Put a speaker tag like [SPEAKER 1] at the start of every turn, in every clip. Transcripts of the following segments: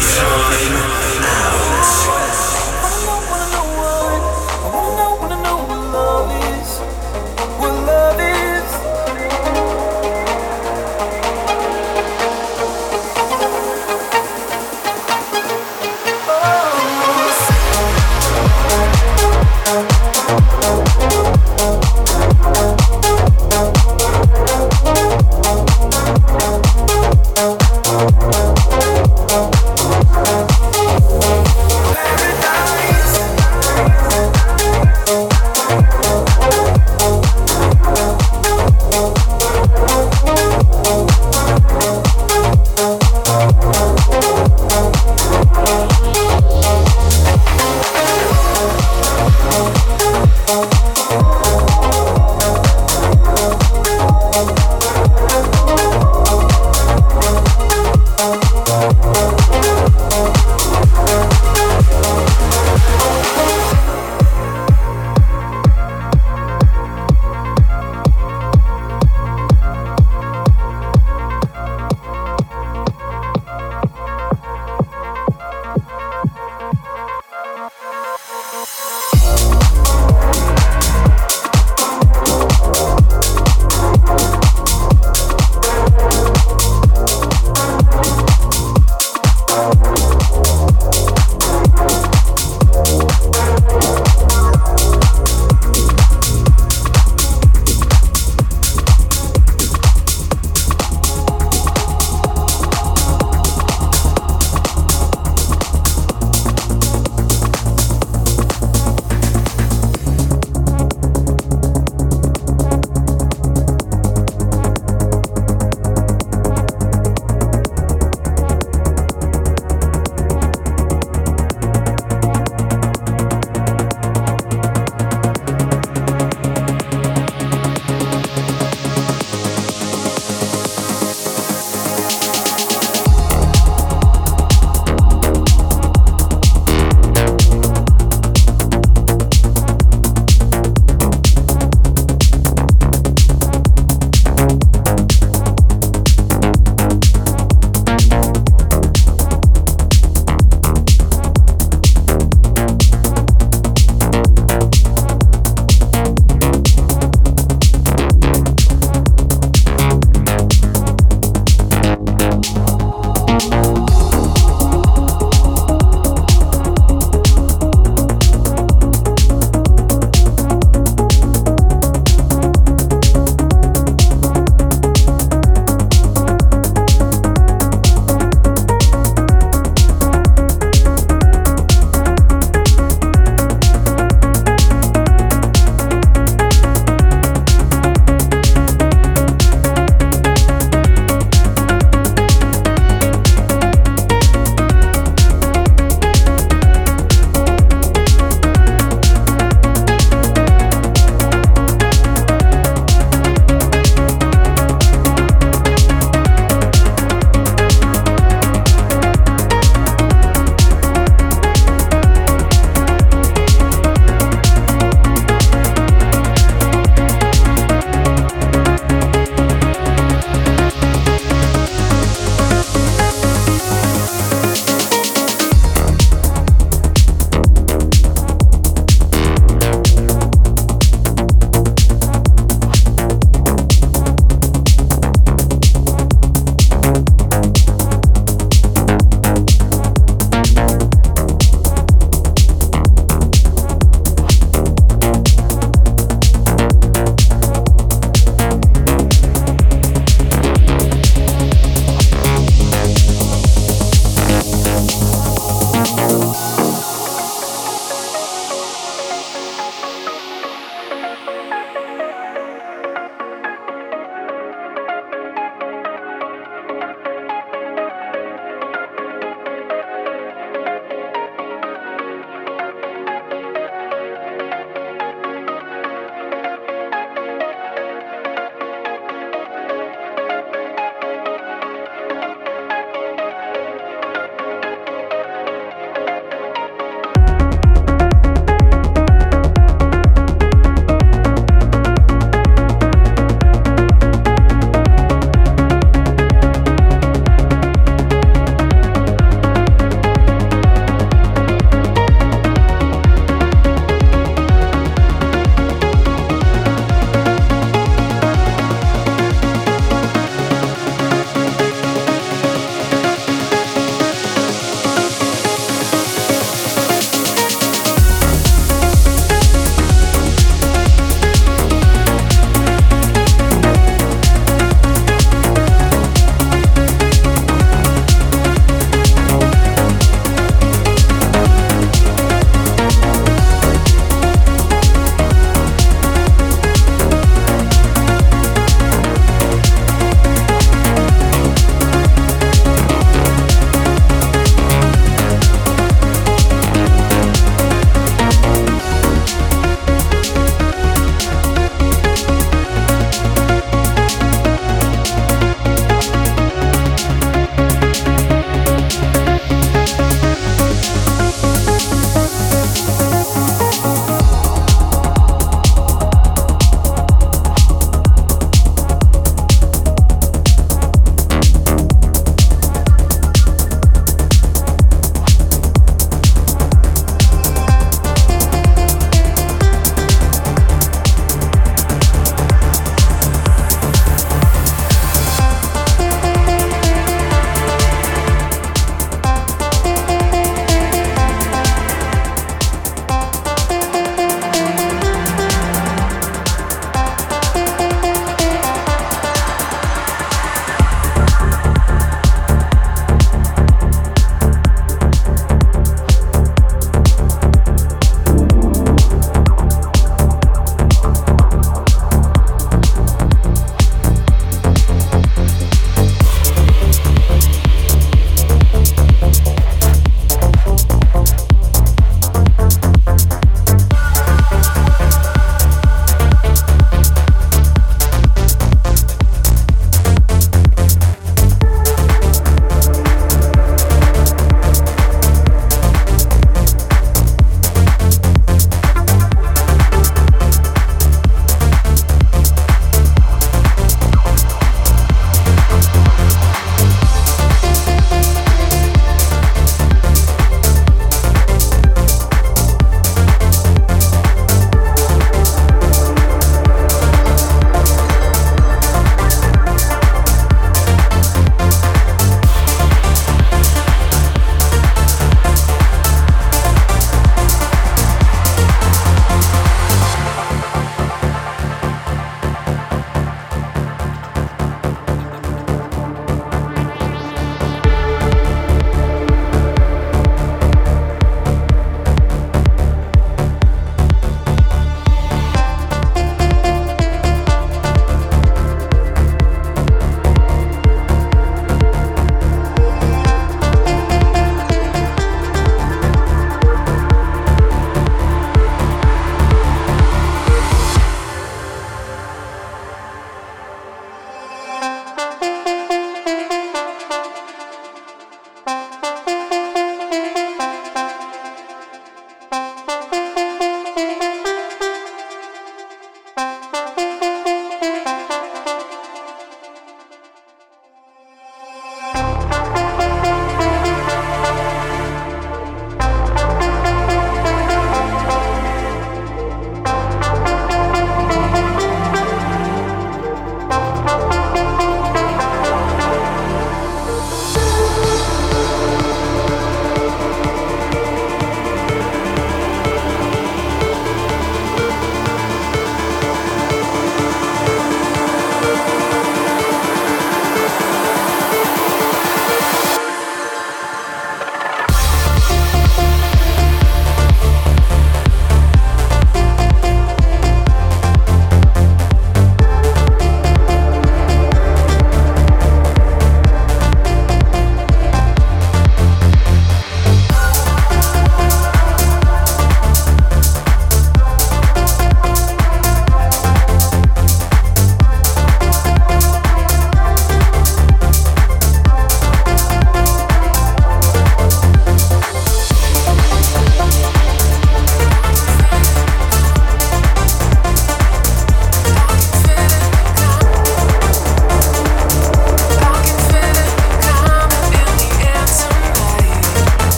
[SPEAKER 1] time.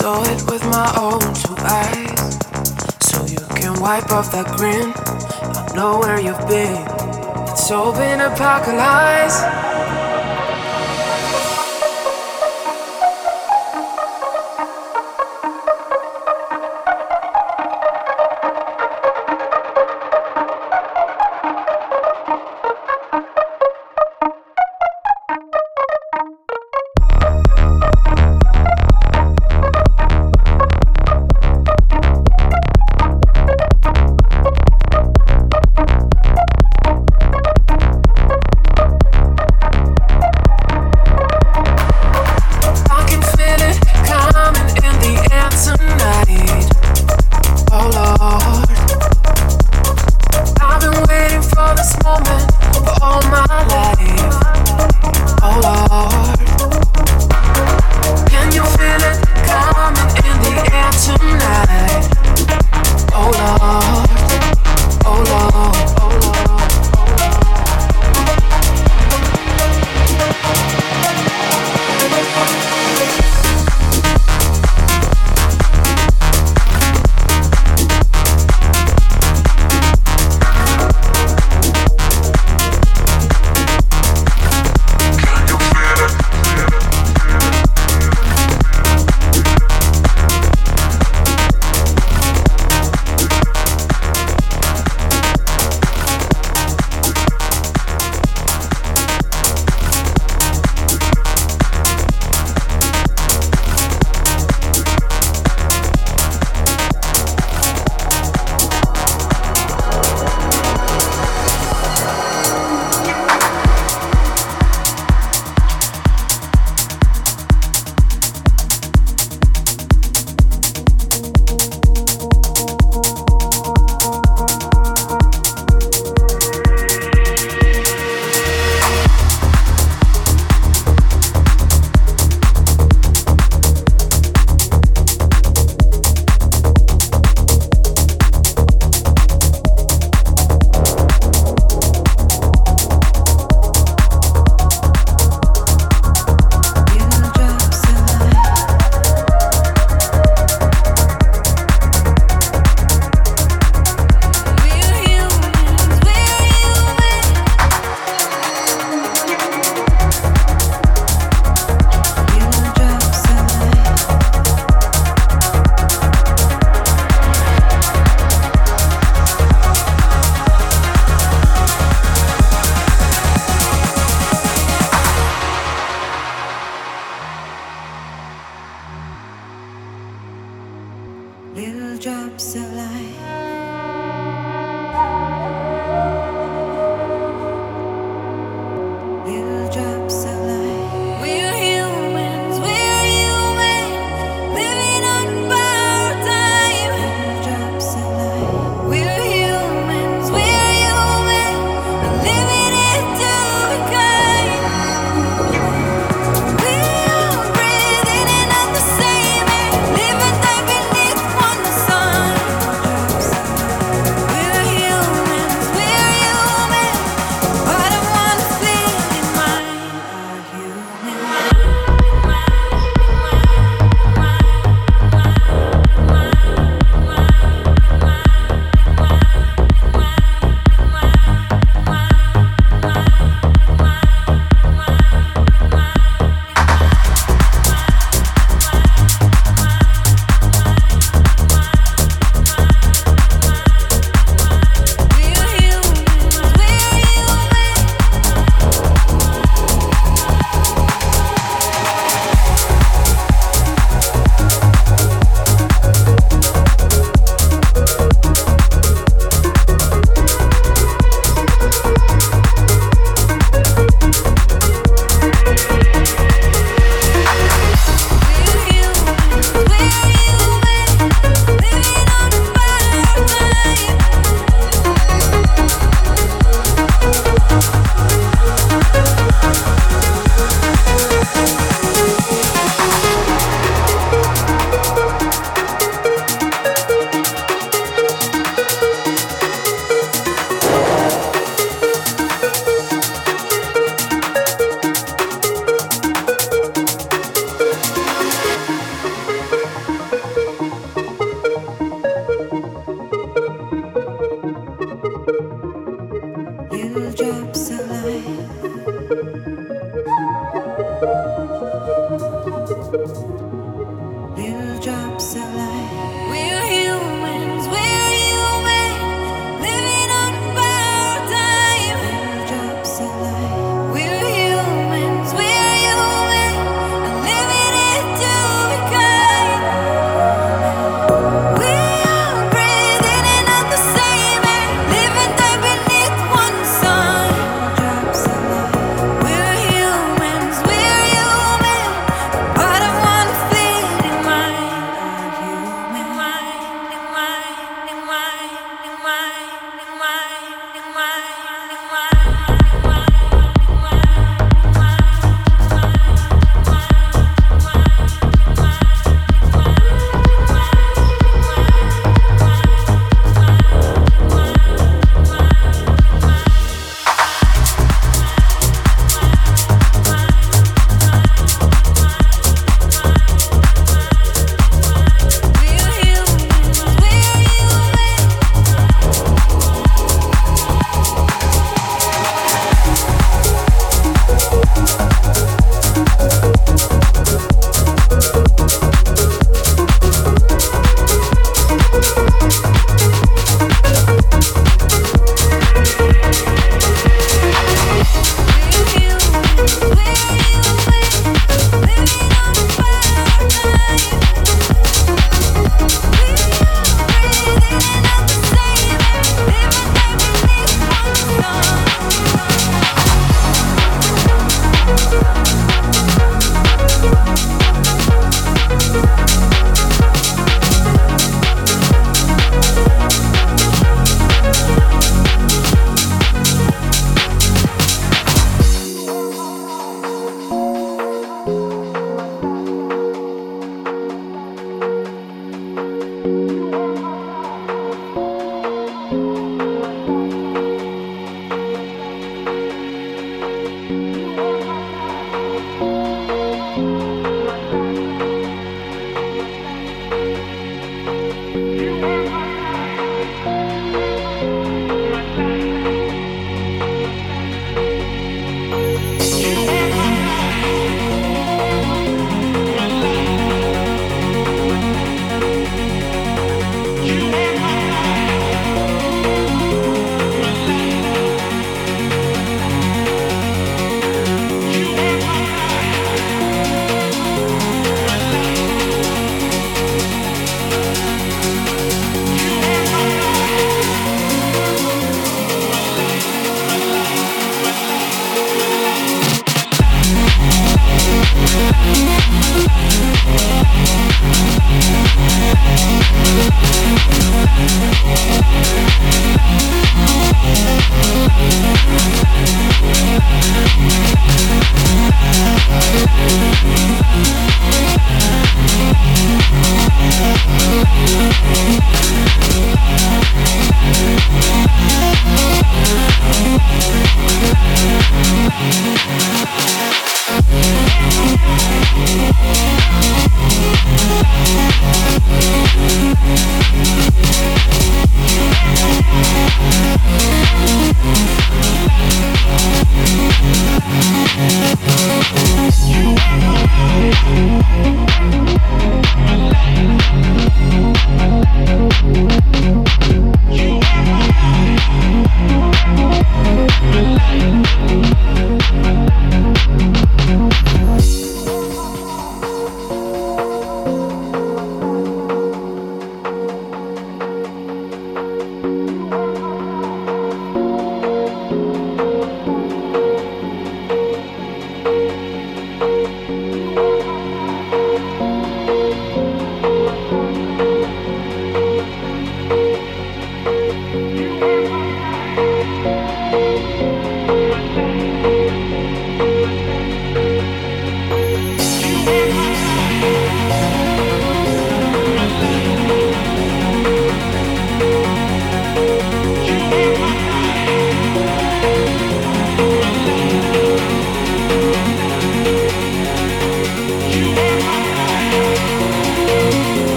[SPEAKER 2] Saw it with my own two eyes. So you can wipe off that grin. I know where you've been. It's all been apocalypse.